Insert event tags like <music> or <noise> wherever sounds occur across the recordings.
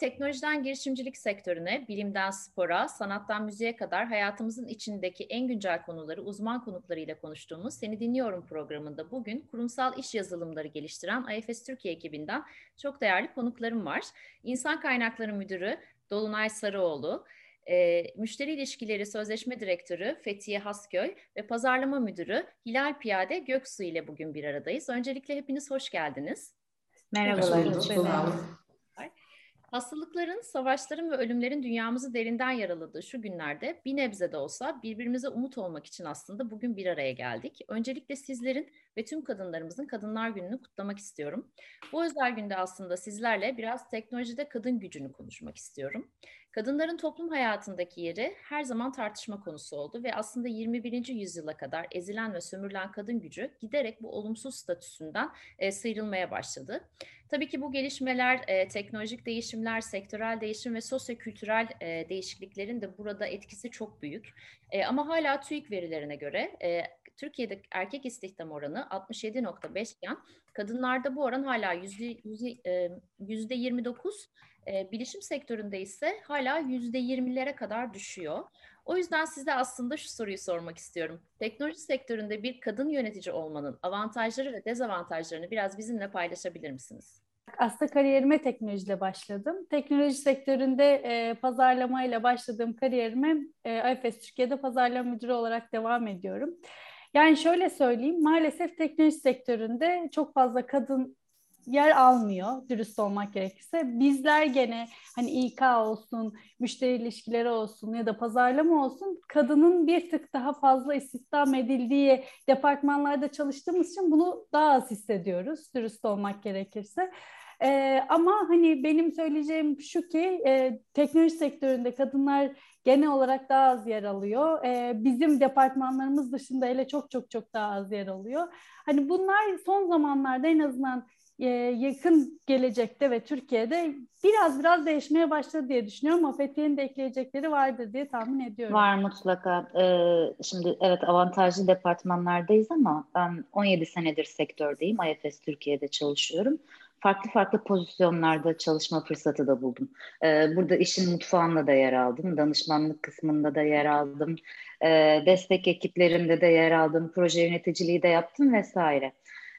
Teknolojiden girişimcilik sektörüne, bilimden spora, sanattan müziğe kadar hayatımızın içindeki en güncel konuları uzman konuklarıyla konuştuğumuz Seni Dinliyorum programında bugün kurumsal iş yazılımları geliştiren IFS Türkiye ekibinden çok değerli konuklarım var. İnsan Kaynakları Müdürü Dolunay Sarıoğlu, e, Müşteri İlişkileri Sözleşme Direktörü Fethiye Hasköy ve Pazarlama Müdürü Hilal Piyade Göksu ile bugün bir aradayız. Öncelikle hepiniz hoş geldiniz. Merhabalar. Merhabalar. Hastalıkların, savaşların ve ölümlerin dünyamızı derinden yaraladığı şu günlerde bir nebze de olsa birbirimize umut olmak için aslında bugün bir araya geldik. Öncelikle sizlerin ve tüm kadınlarımızın Kadınlar Günü'nü kutlamak istiyorum. Bu özel günde aslında sizlerle biraz teknolojide kadın gücünü konuşmak istiyorum. Kadınların toplum hayatındaki yeri her zaman tartışma konusu oldu ve aslında 21. yüzyıla kadar ezilen ve sömürülen kadın gücü giderek bu olumsuz statüsünden e, sıyrılmaya başladı. Tabii ki bu gelişmeler, e, teknolojik değişimler, sektörel değişim ve sosyokültürel e, değişikliklerin de burada etkisi çok büyük. E, ama hala TÜİK verilerine göre e, Türkiye'de erkek istihdam oranı 67.5 iken kadınlarda bu oran hala yüzde 29, e, bilişim sektöründe ise hala yüzde 20'lere kadar düşüyor. O yüzden size aslında şu soruyu sormak istiyorum. Teknoloji sektöründe bir kadın yönetici olmanın avantajları ve dezavantajlarını biraz bizimle paylaşabilir misiniz? Aslında kariyerime teknolojiyle başladım. Teknoloji sektöründe e, pazarlamayla başladığım kariyerime e, IFS Türkiye'de pazarlama müdürü olarak devam ediyorum. Yani şöyle söyleyeyim, maalesef teknoloji sektöründe çok fazla kadın yer almıyor dürüst olmak gerekirse. Bizler gene hani İK olsun, müşteri ilişkileri olsun ya da pazarlama olsun kadının bir tık daha fazla istihdam edildiği departmanlarda çalıştığımız için bunu daha az hissediyoruz dürüst olmak gerekirse. Ee, ama hani benim söyleyeceğim şu ki e, teknoloji sektöründe kadınlar genel olarak daha az yer alıyor. Ee, bizim departmanlarımız dışında hele çok çok çok daha az yer alıyor. Hani bunlar son zamanlarda en azından e, yakın gelecekte ve Türkiye'de biraz biraz değişmeye başladı diye düşünüyorum ama Fethiye'nin de ekleyecekleri vardır diye tahmin ediyorum. Var mutlaka. Ee, şimdi evet avantajlı departmanlardayız ama ben 17 senedir sektördeyim. IFS Türkiye'de çalışıyorum farklı farklı pozisyonlarda çalışma fırsatı da buldum. Ee, burada işin mutfağında da yer aldım, danışmanlık kısmında da yer aldım, ee, destek ekiplerinde de yer aldım, proje yöneticiliği de yaptım vesaire.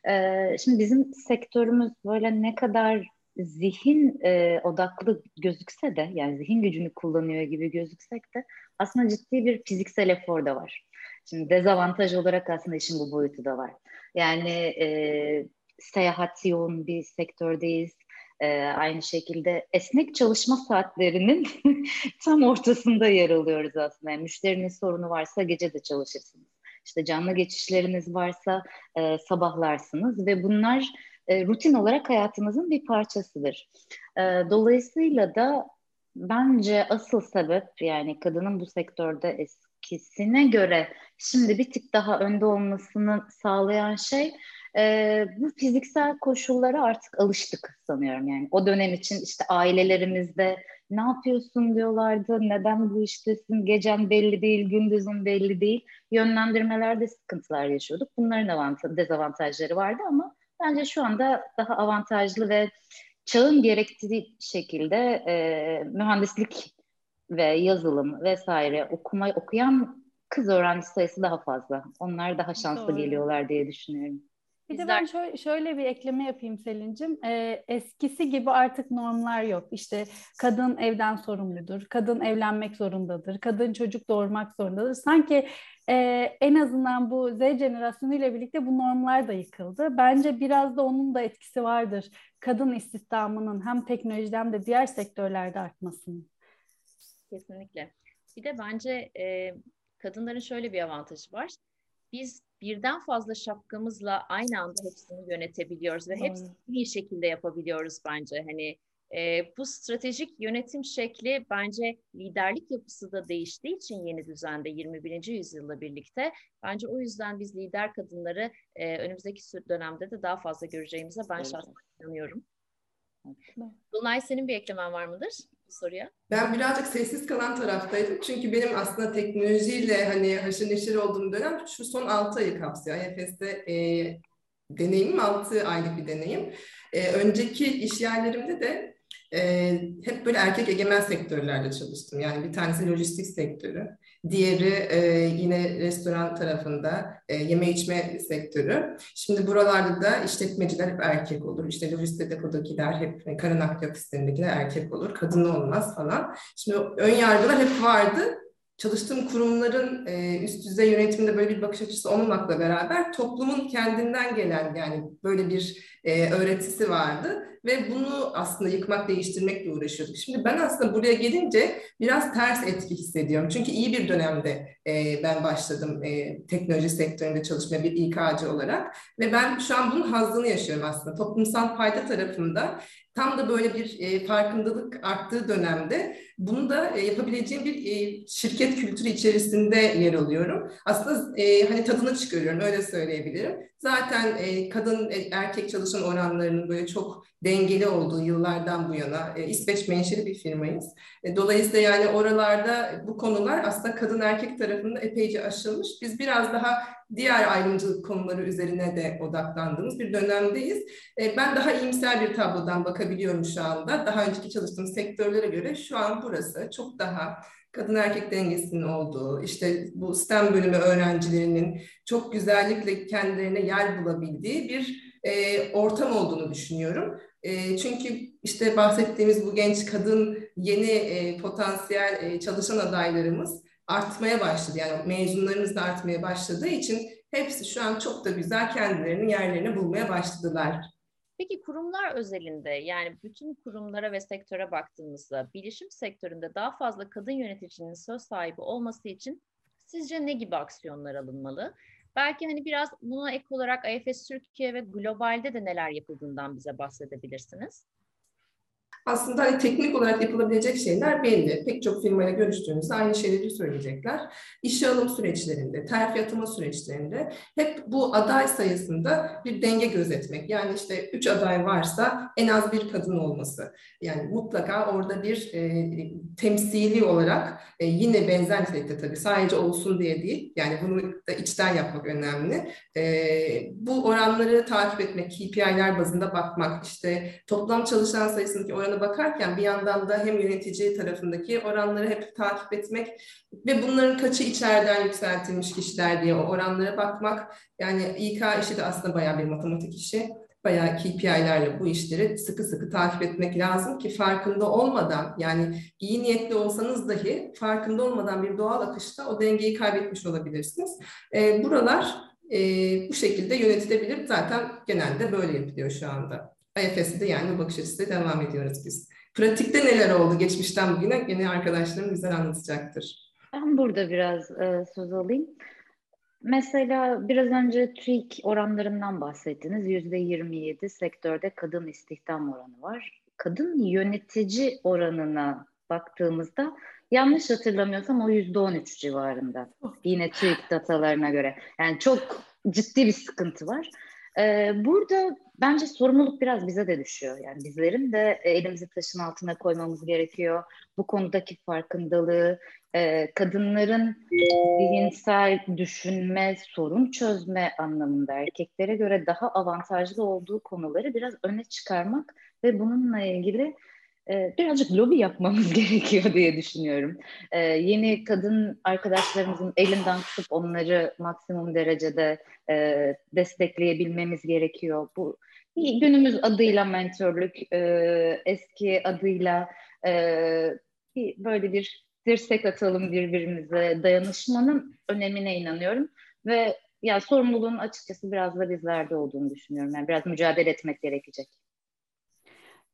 Ee, şimdi bizim sektörümüz böyle ne kadar zihin e, odaklı gözükse de yani zihin gücünü kullanıyor gibi gözüksek de aslında ciddi bir fiziksel efor da var. Şimdi dezavantaj olarak aslında işin bu boyutu da var. Yani e, seyahat yoğun bir sektördeyiz. E, aynı şekilde esnek çalışma saatlerinin <laughs> tam ortasında yer alıyoruz aslında. Yani müşterinin sorunu varsa gece de çalışırsınız. İşte canlı geçişleriniz varsa e, sabahlarsınız ve bunlar e, rutin olarak hayatınızın bir parçasıdır. E, dolayısıyla da bence asıl sebep yani kadının bu sektörde eskisine göre şimdi bir tık daha önde olmasını sağlayan şey e, bu fiziksel koşullara artık alıştık sanıyorum yani. O dönem için işte ailelerimizde ne yapıyorsun diyorlardı, neden bu iştesin, gecen belli değil, gündüzün belli değil. Yönlendirmelerde sıkıntılar yaşıyorduk. Bunların avanta- dezavantajları vardı ama bence şu anda daha avantajlı ve çağın gerektiği şekilde e, mühendislik ve yazılım vesaire okuma okuyan kız öğrenci sayısı daha fazla. Onlar daha şanslı Doğru. geliyorlar diye düşünüyorum. Bir de ben şöyle, şöyle bir ekleme yapayım Selin'cim. Ee, eskisi gibi artık normlar yok. İşte kadın evden sorumludur, kadın evlenmek zorundadır, kadın çocuk doğurmak zorundadır. Sanki e, en azından bu Z jenerasyonu ile birlikte bu normlar da yıkıldı. Bence biraz da onun da etkisi vardır. Kadın istihdamının hem teknolojide hem de diğer sektörlerde artmasının. Kesinlikle. Bir de bence e, kadınların şöyle bir avantajı var. Biz birden fazla şapkamızla aynı anda hepsini yönetebiliyoruz ve hepsini iyi şekilde yapabiliyoruz bence. Hani e, bu stratejik yönetim şekli bence liderlik yapısı da değiştiği için yeni düzende 21. yüzyılla birlikte bence o yüzden biz lider kadınları e, önümüzdeki dönemde de daha fazla göreceğimize ben evet. şahsen inanıyorum. Dolunay senin bir eklemen var mıdır bu soruya? Ben birazcık sessiz kalan taraftaydım. Çünkü benim aslında teknolojiyle hani haşır neşir olduğum dönem şu son 6 ayı kapsıyor. IFS'de e, deneyimim 6 aylık bir deneyim. E, önceki iş yerlerimde de e, hep böyle erkek egemen sektörlerde çalıştım. Yani bir tanesi lojistik sektörü, diğeri e, yine restoran tarafında e, yeme içme sektörü. Şimdi buralarda da işletmeciler hep erkek olur. İşte lojistik depodakiler hep e, karın nakliyat sistemindekiler erkek olur. Kadın olmaz falan. Şimdi ön yargılar hep vardı çalıştığım kurumların e, üst düzey yönetiminde böyle bir bakış açısı olmamakla beraber toplumun kendinden gelen yani böyle bir e, öğretisi vardı ve bunu aslında yıkmak, değiştirmekle uğraşıyorduk. Şimdi ben aslında buraya gelince biraz ters etki hissediyorum. Çünkü iyi bir dönemde e, ben başladım e, teknoloji sektöründe çalışmaya bir İK'cı olarak ve ben şu an bunun hazzını yaşıyorum aslında. Toplumsal fayda tarafında tam da böyle bir e, farkındalık arttığı dönemde bunu da e, yapabileceğim bir e, şirket kültürü içerisinde yer alıyorum. Aslında e, hani tadını çıkarıyorum öyle söyleyebilirim. Zaten e, kadın e, erkek çalışan oranlarının böyle çok dengeli olduğu yıllardan bu yana e, İsveç menşeli bir firmayız. E, dolayısıyla yani oralarda bu konular aslında kadın erkek tarafında epeyce aşılmış. Biz biraz daha diğer ayrımcılık konuları üzerine de odaklandığımız bir dönemdeyiz. E, ben daha iyimser bir tablodan bakabiliyorum şu anda. Daha önceki çalıştığım sektörlere göre şu an burası çok daha kadın erkek dengesinin olduğu, işte bu STEM bölümü öğrencilerinin çok güzellikle kendilerine yer bulabildiği bir e, ortam olduğunu düşünüyorum. E, çünkü işte bahsettiğimiz bu genç kadın yeni e, potansiyel e, çalışan adaylarımız artmaya başladı. Yani mezunlarımız da artmaya başladığı için hepsi şu an çok da güzel kendilerinin yerlerini bulmaya başladılar. Peki kurumlar özelinde yani bütün kurumlara ve sektöre baktığımızda bilişim sektöründe daha fazla kadın yöneticinin söz sahibi olması için sizce ne gibi aksiyonlar alınmalı? Belki hani biraz buna ek olarak IFS Türkiye ve globalde de neler yapıldığından bize bahsedebilirsiniz aslında hani teknik olarak yapılabilecek şeyler belli. Pek çok firmayla görüştüğümüzde aynı şeyleri söyleyecekler. İşe alım süreçlerinde, terfi atama süreçlerinde hep bu aday sayısında bir denge gözetmek. Yani işte üç aday varsa en az bir kadın olması. Yani mutlaka orada bir e, temsili olarak e, yine benzer nitelikte tabii sadece olsun diye değil. Yani bunu da içten yapmak önemli. E, bu oranları takip etmek, KPI'ler bazında bakmak, işte toplam çalışan sayısındaki oranı bakarken bir yandan da hem yönetici tarafındaki oranları hep takip etmek ve bunların kaçı içeriden yükseltilmiş kişiler diye o oranlara bakmak. Yani İK işi de aslında bayağı bir matematik işi. Bayağı KPI'lerle bu işleri sıkı sıkı takip etmek lazım ki farkında olmadan yani iyi niyetli olsanız dahi farkında olmadan bir doğal akışta o dengeyi kaybetmiş olabilirsiniz. E, buralar e, bu şekilde yönetilebilir. Zaten genelde böyle yapılıyor şu anda. IFS'de yani bakış açısı devam ediyoruz biz. Pratikte neler oldu geçmişten bugüne yine arkadaşlarım güzel anlatacaktır. Ben burada biraz e, söz alayım. Mesela biraz önce TÜİK oranlarından bahsettiniz. Yüzde 27 sektörde kadın istihdam oranı var. Kadın yönetici oranına baktığımızda yanlış hatırlamıyorsam o yüzde 13 civarında. Yine TÜİK datalarına göre. Yani çok ciddi bir sıkıntı var. Ee, burada bence sorumluluk biraz bize de düşüyor. Yani bizlerin de e, elimizi taşın altına koymamız gerekiyor. Bu konudaki farkındalığı, e, kadınların zihinsel düşünme, sorun çözme anlamında erkeklere göre daha avantajlı olduğu konuları biraz öne çıkarmak ve bununla ilgili e, birazcık lobi yapmamız <laughs> gerekiyor diye düşünüyorum. Yeni kadın arkadaşlarımızın elinden tutup onları maksimum derecede destekleyebilmemiz gerekiyor. Bu günümüz adıyla mentörlük, e, eski adıyla e, böyle bir dirsek atalım birbirimize dayanışmanın önemine inanıyorum ve ya sorumluluğun açıkçası biraz da bizlerde olduğunu düşünüyorum. Yani biraz mücadele etmek gerekecek.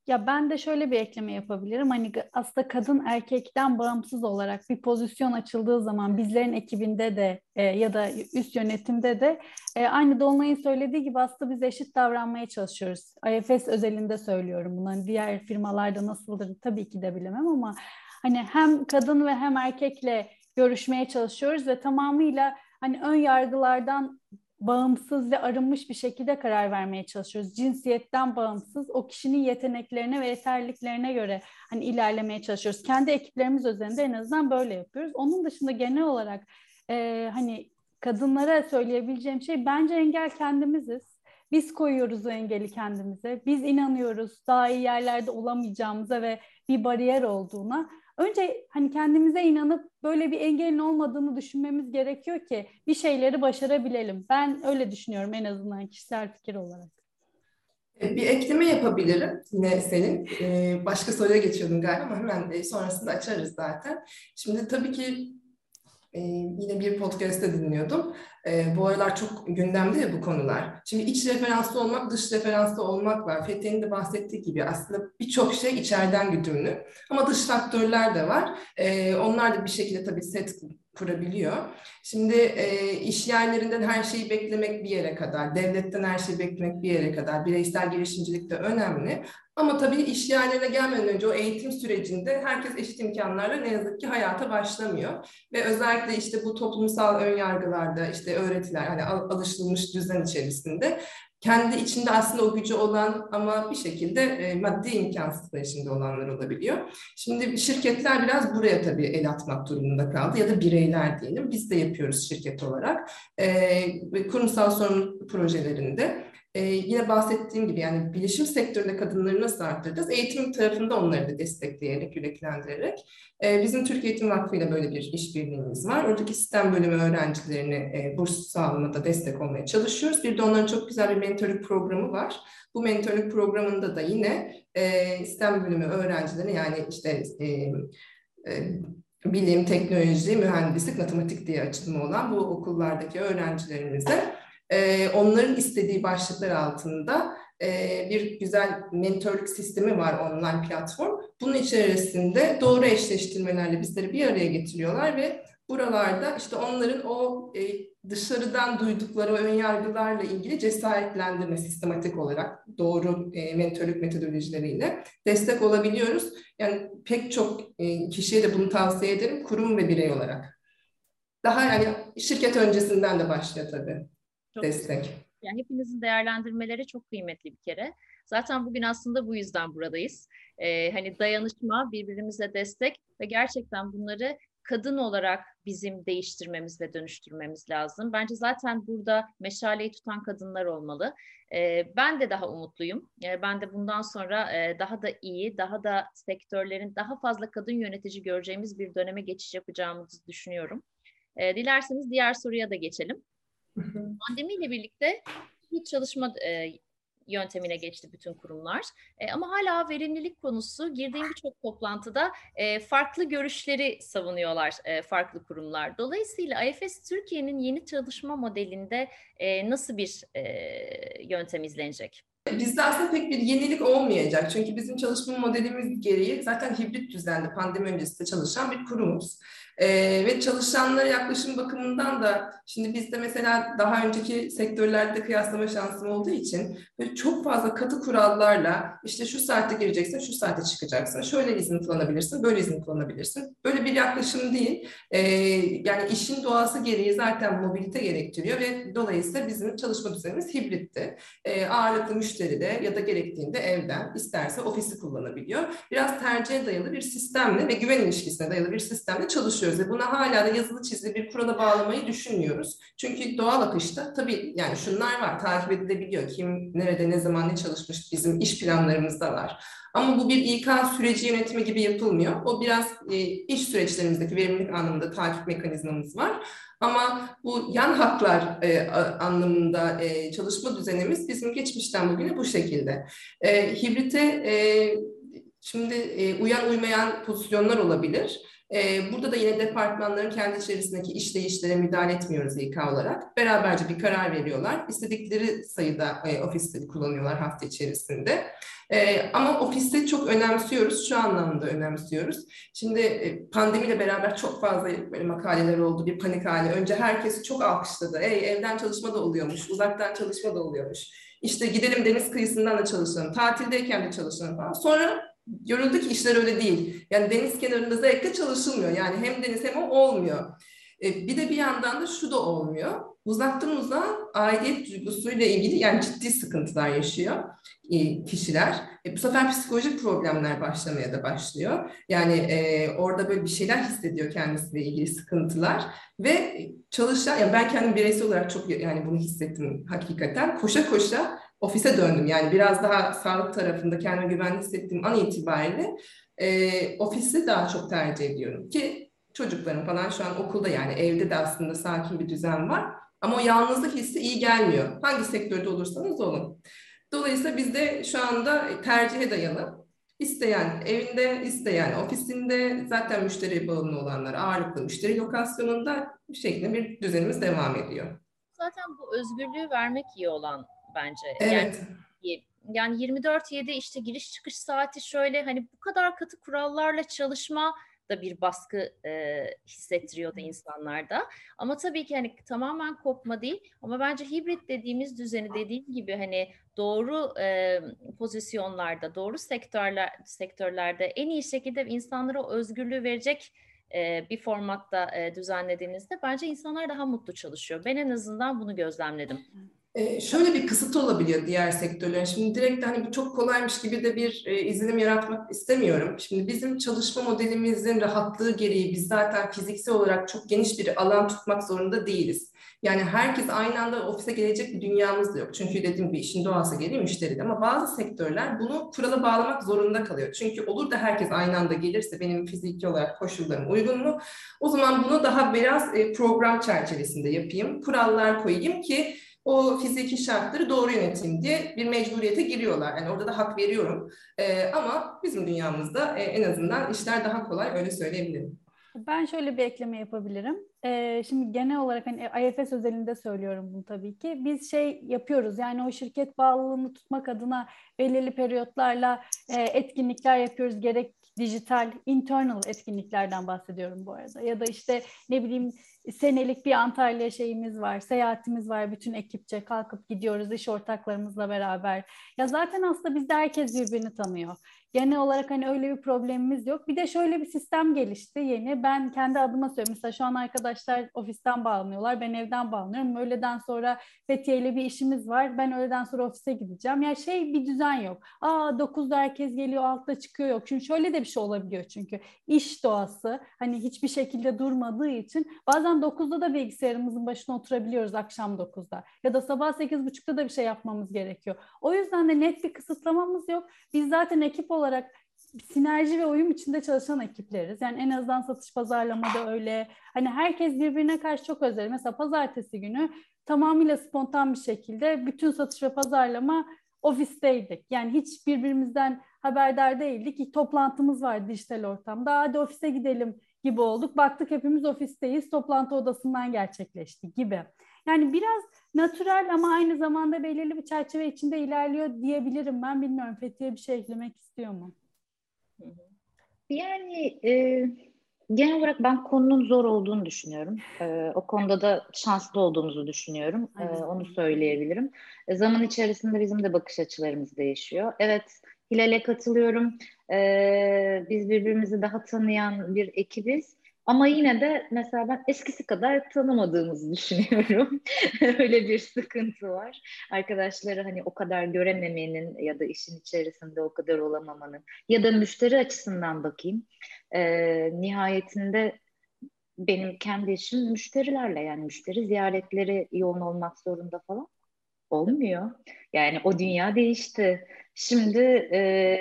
Ya ben de şöyle bir ekleme yapabilirim. Hani aslında kadın erkekten bağımsız olarak bir pozisyon açıldığı zaman bizlerin ekibinde de e, ya da üst yönetimde de e, aynı Dolunay'ın söylediği gibi aslında biz eşit davranmaya çalışıyoruz. IFS özelinde söylüyorum bunu. Hani diğer firmalarda nasıldır tabii ki de bilemem ama hani hem kadın ve hem erkekle görüşmeye çalışıyoruz ve tamamıyla hani ön yargılardan bağımsız ve arınmış bir şekilde karar vermeye çalışıyoruz. Cinsiyetten bağımsız o kişinin yeteneklerine ve yeterliliklerine göre hani ilerlemeye çalışıyoruz. Kendi ekiplerimiz üzerinde en azından böyle yapıyoruz. Onun dışında genel olarak e, hani kadınlara söyleyebileceğim şey bence engel kendimiziz. Biz koyuyoruz o engeli kendimize. Biz inanıyoruz daha iyi yerlerde olamayacağımıza ve bir bariyer olduğuna. Önce hani kendimize inanıp böyle bir engelin olmadığını düşünmemiz gerekiyor ki bir şeyleri başarabilelim. Ben öyle düşünüyorum en azından kişisel fikir olarak. E, bir ekleme yapabilirim yine senin. Ee, başka soruya geçiyordun galiba ama hemen e, sonrasında açarız zaten. Şimdi tabii ki e, yine bir podcast'te dinliyordum. E, bu aralar çok gündemde ya bu konular. Şimdi iç referanslı olmak, dış referanslı olmak var. Fethi'nin de bahsettiği gibi aslında birçok şey içeriden güdümlü. Ama dış faktörler de var. E, onlar da bir şekilde tabii set kurabiliyor. Şimdi e, iş yerlerinden her şeyi beklemek bir yere kadar, devletten her şeyi beklemek bir yere kadar, bireysel girişimcilik de önemli. Ama tabii iş yerlerine gelmeden önce o eğitim sürecinde herkes eşit imkanlarla ne yazık ki hayata başlamıyor. Ve özellikle işte bu toplumsal önyargılarda, işte öğretiler, hani alışılmış düzen içerisinde kendi içinde aslında o gücü olan ama bir şekilde e, maddi imkansızlığı içinde olanlar olabiliyor. Şimdi şirketler biraz buraya tabii el atmak durumunda kaldı ya da bireyler diyelim. Biz de yapıyoruz şirket olarak. E, kurumsal sorumluluk projelerinde ee, yine bahsettiğim gibi yani bilişim sektöründe kadınları nasıl arttıracağız? Eğitim tarafında onları da destekleyerek, yüreklendirerek. Ee, bizim Türkiye Eğitim Vakfı ile böyle bir işbirliğimiz var. Oradaki sistem bölümü öğrencilerine e, burs sağlamada destek olmaya çalışıyoruz. Bir de onların çok güzel bir mentorluk programı var. Bu mentorluk programında da yine e, sistem bölümü öğrencilerine yani işte e, e, bilim, teknoloji, mühendislik, matematik diye açılımı olan bu okullardaki öğrencilerimize e, onların istediği başlıklar altında e, bir güzel mentorluk sistemi var online platform. Bunun içerisinde doğru eşleştirmelerle bizleri bir araya getiriyorlar ve buralarda işte onların o e, dışarıdan duydukları ön yargılarla ilgili cesaretlendirme sistematik olarak doğru e, mentorluk metodolojileriyle destek olabiliyoruz. Yani pek çok e, kişiye de bunu tavsiye ederim kurum ve birey olarak. Daha yani şirket öncesinden de başlıyor tabii. Çok destek. Yani hepinizin değerlendirmeleri çok kıymetli bir kere. Zaten bugün aslında bu yüzden buradayız. Ee, hani dayanışma, birbirimize destek ve gerçekten bunları kadın olarak bizim değiştirmemiz ve dönüştürmemiz lazım. Bence zaten burada meşaleyi tutan kadınlar olmalı. Ee, ben de daha umutluyum. Ee, ben de bundan sonra e, daha da iyi, daha da sektörlerin daha fazla kadın yönetici göreceğimiz bir döneme geçiş yapacağımızı düşünüyorum. Ee, dilerseniz diğer soruya da geçelim. Pandemiyle birlikte bir çalışma e, yöntemine geçti bütün kurumlar. E, ama hala verimlilik konusu girdiğim birçok toplantıda e, farklı görüşleri savunuyorlar e, farklı kurumlar. Dolayısıyla IFS Türkiye'nin yeni çalışma modelinde e, nasıl bir e, yöntem izlenecek? Bizde aslında pek bir yenilik olmayacak. Çünkü bizim çalışma modelimiz gereği zaten hibrit düzende pandemi öncesinde çalışan bir kurumuz. E, ve çalışanlara yaklaşım bakımından da şimdi bizde mesela daha önceki sektörlerde kıyaslama şansım olduğu için çok fazla katı kurallarla işte şu saatte gireceksin, şu saatte çıkacaksın, şöyle izin kullanabilirsin, böyle izin kullanabilirsin. Böyle bir yaklaşım değil. E, yani işin doğası gereği zaten mobilite gerektiriyor ve dolayısıyla bizim çalışma düzenimiz hibritti. E, ağırlıklı müşteride ya da gerektiğinde evden isterse ofisi kullanabiliyor. Biraz tercihe dayalı bir sistemle ve güven ilişkisine dayalı bir sistemle çalışıyor çalışıyoruz ve buna hala da yazılı çizili bir kurala bağlamayı düşünmüyoruz. Çünkü doğal akışta tabii yani şunlar var takip edilebiliyor. Kim nerede ne zaman ne çalışmış bizim iş planlarımızda var. Ama bu bir İK süreci yönetimi gibi yapılmıyor. O biraz e, iş süreçlerimizdeki verimlilik anlamında takip mekanizmamız var. Ama bu yan haklar e, anlamında e, çalışma düzenimiz bizim geçmişten bugüne bu şekilde. E, hibrite e, şimdi e, uyan uymayan pozisyonlar olabilir. Ee, burada da yine departmanların kendi içerisindeki işleyişlere müdahale etmiyoruz İK olarak. Beraberce bir karar veriyorlar. İstedikleri sayıda e, ofisleri kullanıyorlar hafta içerisinde. E, ama ofiste çok önemsiyoruz, şu anlamda önemsiyoruz. Şimdi e, pandemiyle beraber çok fazla böyle makaleler oldu, bir panik hali. Önce herkes çok alkışladı. Ey evden çalışma da oluyormuş, uzaktan çalışma da oluyormuş. İşte gidelim deniz kıyısından da çalışalım, tatildeyken de çalışalım falan. Sonra Görüldü ki işler öyle değil. Yani deniz kenarında zevkle çalışılmıyor. Yani hem deniz hem o olmuyor. E, bir de bir yandan da şu da olmuyor. Uzaktan uzağa aidiyet duygusuyla ilgili yani ciddi sıkıntılar yaşıyor e, kişiler. E, bu sefer psikolojik problemler başlamaya da başlıyor. Yani e, orada böyle bir şeyler hissediyor kendisiyle ilgili sıkıntılar ve çalışan, yani ben kendim bireysel olarak çok yani bunu hissettim hakikaten. Koşa koşa ofise döndüm. Yani biraz daha sağlık tarafında kendime güvenli hissettiğim an itibariyle e, ofisi daha çok tercih ediyorum ki çocuklarım falan şu an okulda yani evde de aslında sakin bir düzen var. Ama o yalnızlık hissi iyi gelmiyor. Hangi sektörde olursanız olun. Dolayısıyla bizde şu anda tercihe dayalı. İsteyen evinde, isteyen ofisinde zaten müşteri bağımlı olanlar ağırlıklı müşteri lokasyonunda bu şekilde bir düzenimiz devam ediyor. Zaten bu özgürlüğü vermek iyi olan bence. Evet. Yani, yani 24-7 işte giriş çıkış saati şöyle hani bu kadar katı kurallarla çalışma da bir baskı e, hissettiriyordu insanlarda. Ama tabii ki hani tamamen kopma değil ama bence hibrit dediğimiz düzeni dediğim gibi hani doğru e, pozisyonlarda, doğru sektörler sektörlerde en iyi şekilde insanlara o özgürlüğü verecek e, bir formatta e, düzenlediğinizde bence insanlar daha mutlu çalışıyor. Ben en azından bunu gözlemledim. Ee, şöyle bir kısıt olabiliyor diğer sektörlerin. Şimdi direkt hani bu çok kolaymış gibi de bir e, izlenim yaratmak istemiyorum. Şimdi bizim çalışma modelimizin rahatlığı gereği biz zaten fiziksel olarak çok geniş bir alan tutmak zorunda değiliz. Yani herkes aynı anda ofise gelecek bir dünyamız da yok. Çünkü dediğim gibi işin doğası gereği müşteri ama bazı sektörler bunu kurala bağlamak zorunda kalıyor. Çünkü olur da herkes aynı anda gelirse benim fiziki olarak koşullarım uygun mu? O zaman bunu daha biraz e, program çerçevesinde yapayım. Kurallar koyayım ki o fiziki şartları doğru yöneteyim diye bir mecburiyete giriyorlar. Yani orada da hak veriyorum. E, ama bizim dünyamızda e, en azından işler daha kolay öyle söyleyebilirim. Ben şöyle bir ekleme yapabilirim. Ee, şimdi genel olarak hani IFS özelinde söylüyorum bunu tabii ki. Biz şey yapıyoruz yani o şirket bağlılığını tutmak adına belirli periyotlarla e, etkinlikler yapıyoruz. Gerek dijital, internal etkinliklerden bahsediyorum bu arada. Ya da işte ne bileyim senelik bir Antalya şeyimiz var, seyahatimiz var. Bütün ekipçe kalkıp gidiyoruz iş ortaklarımızla beraber. Ya zaten aslında bizde herkes birbirini tanıyor. Genel olarak hani öyle bir problemimiz yok. Bir de şöyle bir sistem gelişti yeni. Ben kendi adıma söylüyorum. Mesela şu an arkadaşlar ofisten bağlanıyorlar. Ben evden bağlanıyorum. Öğleden sonra Fethiye ile bir işimiz var. Ben öğleden sonra ofise gideceğim. Ya yani şey bir düzen yok. Aa 9'da herkes geliyor, altta çıkıyor yok. Çünkü şöyle de bir şey olabiliyor çünkü. iş doğası hani hiçbir şekilde durmadığı için bazen 9'da da bilgisayarımızın başına oturabiliyoruz akşam 9'da. Ya da sabah 8.30'da da bir şey yapmamız gerekiyor. O yüzden de net bir kısıtlamamız yok. Biz zaten ekip olarak olarak sinerji ve uyum içinde çalışan ekipleriz. Yani en azından satış pazarlamada öyle. Hani herkes birbirine karşı çok özel. Mesela pazartesi günü tamamıyla spontan bir şekilde bütün satış ve pazarlama ofisteydik. Yani hiç birbirimizden haberdar değildik. Toplantımız vardı dijital ortamda. Hadi ofise gidelim gibi olduk. Baktık hepimiz ofisteyiz. Toplantı odasından gerçekleşti gibi. Yani biraz natural ama aynı zamanda belirli bir çerçeve içinde ilerliyor diyebilirim. Ben bilmiyorum Fethiye bir şey eklemek istiyor mu? Yani e, genel olarak ben konunun zor olduğunu düşünüyorum. E, o konuda da şanslı olduğumuzu düşünüyorum. E, onu söyleyebilirim. E, zaman içerisinde bizim de bakış açılarımız değişiyor. Evet Hilal'e katılıyorum. E, biz birbirimizi daha tanıyan bir ekibiz. Ama yine de mesela ben eskisi kadar tanımadığımızı düşünüyorum. <laughs> Öyle bir sıkıntı var. Arkadaşları hani o kadar görememenin ya da işin içerisinde o kadar olamamanın ya da müşteri açısından bakayım. Ee, nihayetinde benim kendi işim müşterilerle yani müşteri ziyaretleri yoğun olmak zorunda falan olmuyor. Yani o dünya değişti. Şimdi e,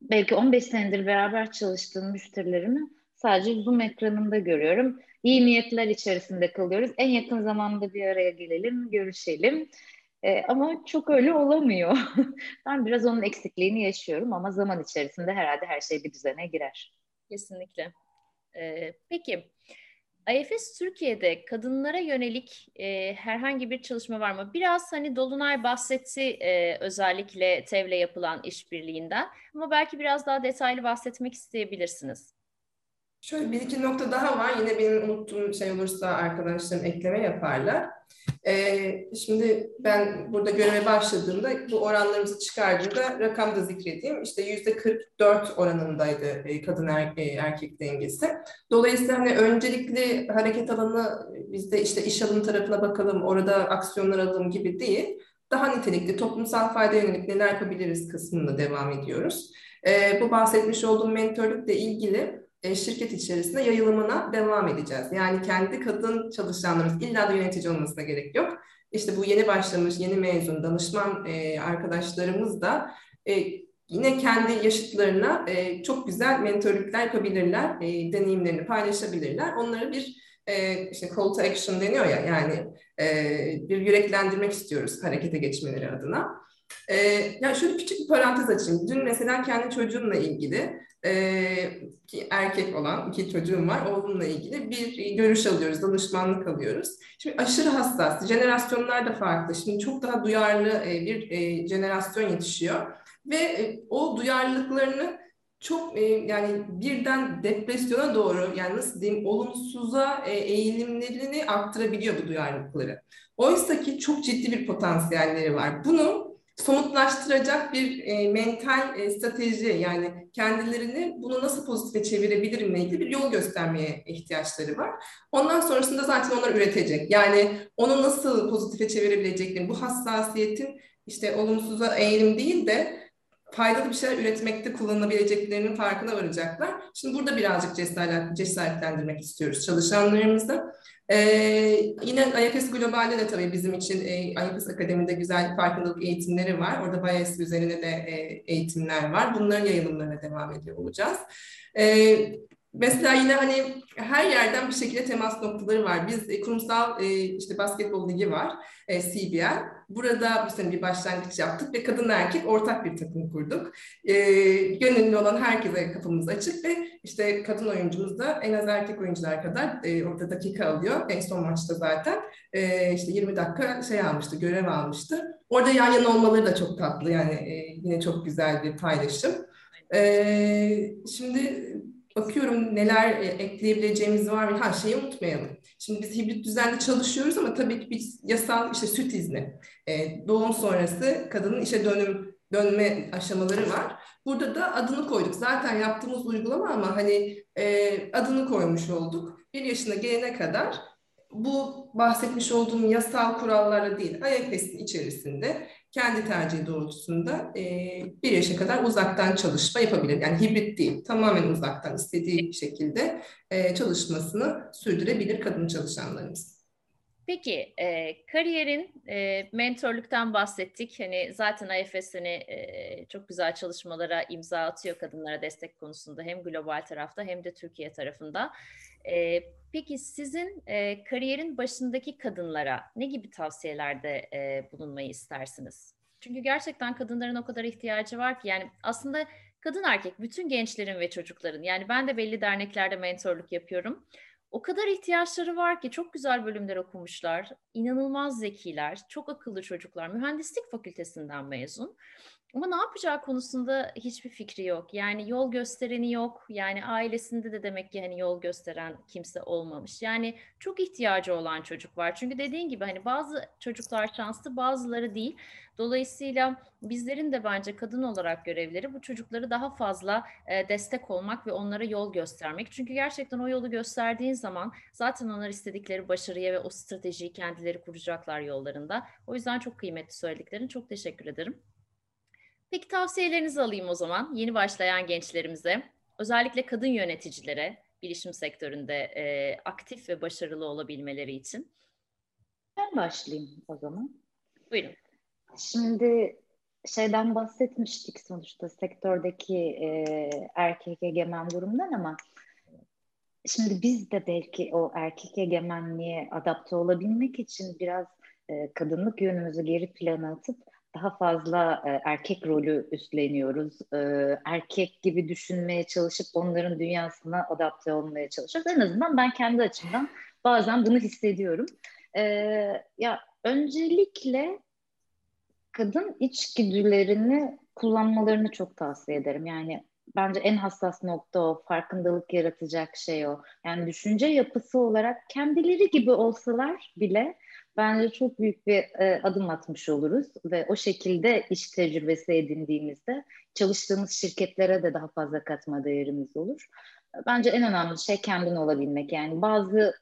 belki 15 senedir beraber çalıştığım müşterilerimi sadece Zoom ekranında görüyorum. İyi niyetler içerisinde kalıyoruz. En yakın zamanda bir araya gelelim, görüşelim. Ee, ama çok öyle olamıyor. <laughs> ben biraz onun eksikliğini yaşıyorum ama zaman içerisinde herhalde her şey bir düzene girer. Kesinlikle. Ee, peki, IFS Türkiye'de kadınlara yönelik e, herhangi bir çalışma var mı? Biraz hani Dolunay bahsetti e, özellikle TEV'le yapılan işbirliğinden ama belki biraz daha detaylı bahsetmek isteyebilirsiniz. Şöyle bir iki nokta daha var. Yine benim unuttuğum şey olursa arkadaşlarım ekleme yaparlar. Ee, şimdi ben burada göreve başladığımda bu oranlarımızı çıkardığımda rakam da zikredeyim. İşte yüzde 44 oranındaydı e, kadın er, e, erkek dengesi. Dolayısıyla hani öncelikli hareket alanı bizde işte iş alım tarafına bakalım, orada aksiyonlar alalım gibi değil. Daha nitelikli, toplumsal fayda yönelik neler yapabiliriz kısmında devam ediyoruz. Ee, bu bahsetmiş olduğum mentorlukla ilgili e, şirket içerisinde yayılımına devam edeceğiz. Yani kendi kadın çalışanlarımız illa da yönetici olmasına gerek yok. işte bu yeni başlamış, yeni mezun danışman e, arkadaşlarımız da e, yine kendi yaşıtlarına e, çok güzel mentorluklar yapabilirler, e, deneyimlerini paylaşabilirler. Onları bir e, işte call to action deniyor ya yani e, bir yüreklendirmek istiyoruz harekete geçmeleri adına. E, yani şöyle küçük bir parantez açayım. Dün mesela kendi çocuğumla ilgili e, ki erkek olan iki çocuğum var. Oğlumla ilgili bir görüş alıyoruz, danışmanlık alıyoruz. Şimdi aşırı hassas, jenerasyonlar da farklı. Şimdi çok daha duyarlı e, bir e, jenerasyon yetişiyor ve e, o duyarlılıklarını çok e, yani birden depresyona doğru yani nasıl diyeyim olumsuza e, eğilimlerini arttırabiliyor bu duyarlılıkları. Oysa ki çok ciddi bir potansiyelleri var. Bunu somutlaştıracak bir e, mental e, strateji yani kendilerini bunu nasıl pozitife çevirebilirimle ilgili bir yol göstermeye ihtiyaçları var. Ondan sonrasında zaten onlar üretecek. Yani onu nasıl pozitife çevirebileceklerini bu hassasiyetin işte olumsuza eğilim değil de faydalı bir şeyler üretmekte kullanılabileceklerinin farkına varacaklar. Şimdi burada birazcık cesaret, cesaretlendirmek istiyoruz çalışanlarımızı. Ee, yine IFS Global'de de tabii bizim için e, IFS Akademi'de güzel farkındalık eğitimleri var. Orada bias üzerine de e, eğitimler var. Bunların yayılımlarına devam ediyor olacağız. E, Mesela yine hani her yerden bir şekilde temas noktaları var. Biz e, kurumsal e, işte basketbol ligi var, e, CBL. Burada bu sene bir başlangıç yaptık ve kadın erkek ortak bir takım kurduk. E, gönüllü olan herkese kapımız açık ve işte kadın oyuncumuz da en az erkek oyuncular kadar e, orada dakika alıyor. En son maçta zaten e, işte 20 dakika şey almıştı, görev almıştı. Orada yan yana olmaları da çok tatlı yani e, yine çok güzel bir paylaşım. E, şimdi bakıyorum neler e, ekleyebileceğimiz var? Ha şeyi unutmayalım. Şimdi biz hibrit düzende çalışıyoruz ama tabii ki biz yasal işte süt izni, e, doğum sonrası kadının işe dönüm dönme aşamaları var. Burada da adını koyduk. Zaten yaptığımız uygulama ama hani e, adını koymuş olduk. Bir yaşına gelene kadar bu bahsetmiş olduğum yasal kurallara değil, IFS'in içerisinde kendi tercihi doğrultusunda e, bir yaşa kadar uzaktan çalışma yapabilir. Yani hibrit değil, tamamen uzaktan istediği şekilde e, çalışmasını sürdürebilir kadın çalışanlarımız. Peki e, kariyerin e, mentorluktan bahsettik. Hani zaten IFS hani, e, çok güzel çalışmalara imza atıyor kadınlara destek konusunda hem global tarafta hem de Türkiye tarafında. E, peki sizin e, kariyerin başındaki kadınlara ne gibi tavsiyelerde e, bulunmayı istersiniz? Çünkü gerçekten kadınların o kadar ihtiyacı var ki yani aslında kadın erkek bütün gençlerin ve çocukların yani ben de belli derneklerde mentorluk yapıyorum. O kadar ihtiyaçları var ki çok güzel bölümler okumuşlar, inanılmaz zekiler, çok akıllı çocuklar, mühendislik fakültesinden mezun. Ama ne yapacağı konusunda hiçbir fikri yok. Yani yol göstereni yok. Yani ailesinde de demek ki hani yol gösteren kimse olmamış. Yani çok ihtiyacı olan çocuk var. Çünkü dediğin gibi hani bazı çocuklar şanslı, bazıları değil. Dolayısıyla bizlerin de bence kadın olarak görevleri bu çocukları daha fazla e, destek olmak ve onlara yol göstermek. Çünkü gerçekten o yolu gösterdiğin zaman zaten onlar istedikleri başarıya ve o stratejiyi kendileri kuracaklar yollarında. O yüzden çok kıymetli söylediklerin. Çok teşekkür ederim. Peki tavsiyelerinizi alayım o zaman yeni başlayan gençlerimize, özellikle kadın yöneticilere bilişim sektöründe e, aktif ve başarılı olabilmeleri için. Ben başlayayım o zaman. Buyurun. Şimdi şeyden bahsetmiştik sonuçta sektördeki e, erkek egemen durumdan ama şimdi biz de belki o erkek egemenliğe adapte olabilmek için biraz e, kadınlık yönümüzü geri plana atıp daha fazla e, erkek rolü üstleniyoruz. E, erkek gibi düşünmeye çalışıp onların dünyasına adapte olmaya çalışıyoruz. En azından ben kendi açımdan bazen bunu hissediyorum. E, ya öncelikle kadın içgüdülerini kullanmalarını çok tavsiye ederim. Yani bence en hassas nokta o, farkındalık yaratacak şey o. Yani düşünce yapısı olarak kendileri gibi olsalar bile bence çok büyük bir e, adım atmış oluruz ve o şekilde iş tecrübesi edindiğimizde çalıştığımız şirketlere de daha fazla katma değerimiz olur. Bence en önemli şey kendin olabilmek. Yani bazı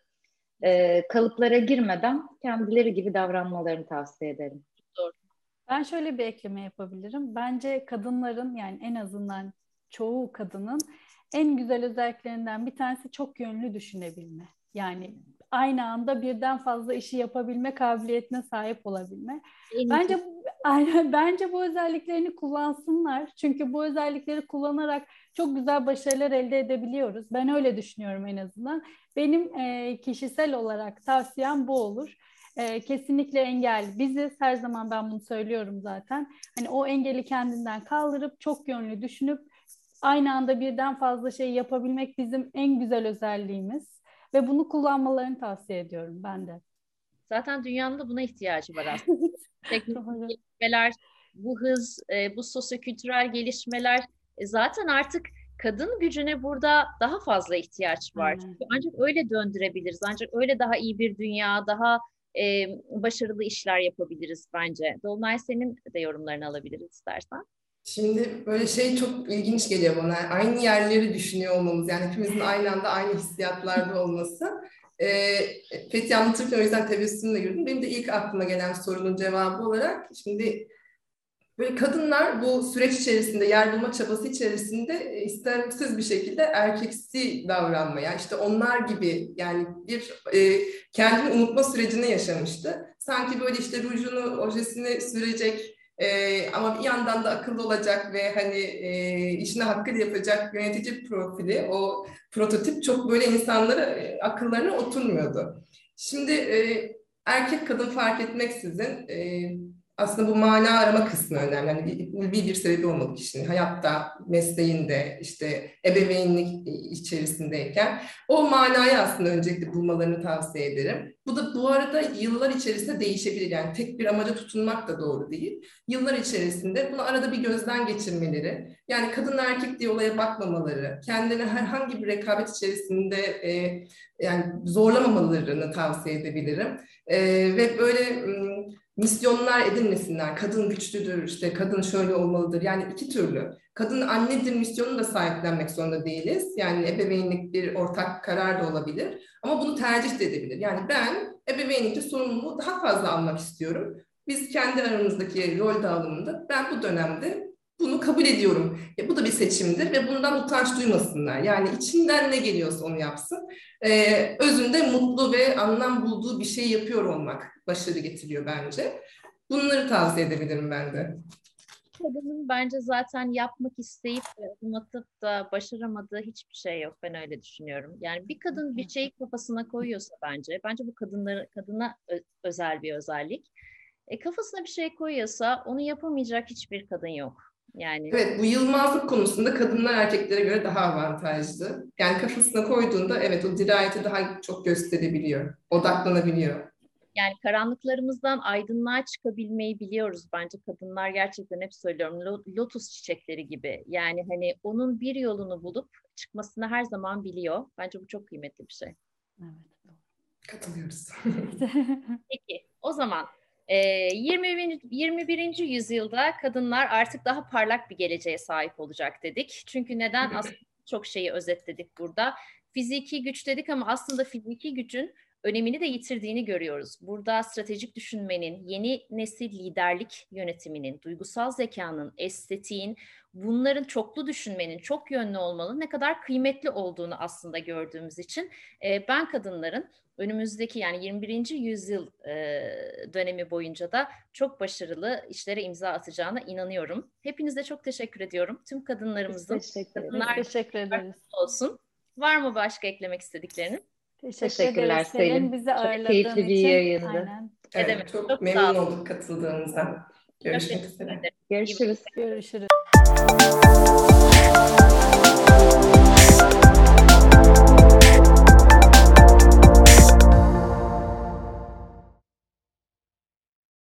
e, kalıplara girmeden kendileri gibi davranmalarını tavsiye ederim. Doğru. Ben şöyle bir ekleme yapabilirim. Bence kadınların yani en azından çoğu kadının en güzel özelliklerinden bir tanesi çok yönlü düşünebilme. Yani aynı anda birden fazla işi yapabilme kabiliyetine sahip olabilme. En bence <laughs> aynen bence bu özelliklerini kullansınlar. Çünkü bu özellikleri kullanarak çok güzel başarılar elde edebiliyoruz. Ben öyle düşünüyorum en azından. Benim e, kişisel olarak tavsiyem bu olur. E, kesinlikle engel biziz. Her zaman ben bunu söylüyorum zaten. Hani o engeli kendinden kaldırıp çok yönlü düşünüp aynı anda birden fazla şey yapabilmek bizim en güzel özelliğimiz ve bunu kullanmalarını tavsiye ediyorum ben de. Zaten dünyanın da buna ihtiyacı var aslında. <laughs> Teknolojik gelişmeler, bu hız, e, bu sosyokültürel gelişmeler e, zaten artık kadın gücüne burada daha fazla ihtiyaç var. Çünkü ancak öyle döndürebiliriz. Ancak öyle daha iyi bir dünya, daha e, başarılı işler yapabiliriz bence. Dolunay senin de yorumlarını alabiliriz istersen. Şimdi böyle şey çok ilginç geliyor bana. Aynı yerleri düşünüyor olmamız. Yani hepimizin aynı anda aynı hissiyatlarda olması. E, Fethi anlatırken o yüzden tebessümle girdim. Benim de ilk aklıma gelen sorunun cevabı olarak şimdi Böyle kadınlar bu süreç içerisinde, yer bulma çabası içerisinde e, istemsiz bir şekilde erkeksi davranmaya, işte onlar gibi yani bir e, kendini unutma sürecini yaşamıştı. Sanki böyle işte rujunu, ojesini sürecek e, ama bir yandan da akıllı olacak ve hani e, işini hakkıyla yapacak yönetici profili, o prototip çok böyle insanlara, e, akıllarına oturmuyordu. Şimdi e, erkek kadın fark etmeksizin e, aslında bu mana arama kısmı önemli. Yani ulvi bir sebebi olmalı kişinin hayatta, mesleğinde, işte ebeveynlik içerisindeyken o manayı aslında öncelikle bulmalarını tavsiye ederim. Bu da bu arada yıllar içerisinde değişebilir. Yani tek bir amaca tutunmak da doğru değil. Yıllar içerisinde bunu arada bir gözden geçirmeleri, yani kadın erkek diye olaya bakmamaları, kendini herhangi bir rekabet içerisinde e, yani zorlamamalarını tavsiye edebilirim. E, ve böyle misyonlar edinmesinler. Kadın güçlüdür, işte kadın şöyle olmalıdır. Yani iki türlü. Kadın annedir misyonunu da sahiplenmek zorunda değiliz. Yani ebeveynlik bir ortak karar da olabilir. Ama bunu tercih de edebilir. Yani ben ebeveynlikte sorumluluğu daha fazla almak istiyorum. Biz kendi aramızdaki rol dağılımında ben bu dönemde bunu kabul ediyorum. E, bu da bir seçimdir ve bundan utanç duymasınlar. Yani içinden ne geliyorsa onu yapsın. Ee, özünde mutlu ve anlam bulduğu bir şey yapıyor olmak başarı getiriyor bence. Bunları tavsiye edebilirim ben de. Kadının bence zaten yapmak isteyip adım da başaramadığı hiçbir şey yok. Ben öyle düşünüyorum. Yani bir kadın bir şeyi kafasına koyuyorsa bence, bence bu kadınları kadına özel bir özellik. E, kafasına bir şey koyuyorsa onu yapamayacak hiçbir kadın yok. Yani Evet bu yılmazlık konusunda kadınlar erkeklere göre daha avantajlı. Yani kafasına koyduğunda evet o dirayeti daha çok gösterebiliyor, odaklanabiliyor. Yani karanlıklarımızdan aydınlığa çıkabilmeyi biliyoruz bence kadınlar gerçekten hep söylüyorum lotus çiçekleri gibi. Yani hani onun bir yolunu bulup çıkmasını her zaman biliyor. Bence bu çok kıymetli bir şey. Evet. Katılıyoruz. <laughs> Peki o zaman 20. 21. yüzyılda kadınlar artık daha parlak bir geleceğe sahip olacak dedik. Çünkü neden? Aslında çok şeyi özetledik burada. Fiziki güç dedik ama aslında fiziki gücün önemini de yitirdiğini görüyoruz. Burada stratejik düşünmenin, yeni nesil liderlik yönetiminin, duygusal zekanın, estetiğin, bunların çoklu düşünmenin, çok yönlü olmalı ne kadar kıymetli olduğunu aslında gördüğümüz için ben kadınların önümüzdeki yani 21. yüzyıl e, dönemi boyunca da çok başarılı işlere imza atacağına inanıyorum. Hepinize çok teşekkür ediyorum. Tüm kadınlarımızın teşekkür, kadınlar teşekkür ederiz. olsun. Var mı başka eklemek istediklerini? Teşekkür Teşekkürler Selin. Bizi çok keyifli bir yayındı. Aynen. Evet, demek? çok, çok memnun olduk katıldığınızdan. Görüşmek üzere. Görüşürüz. Görüşürüz.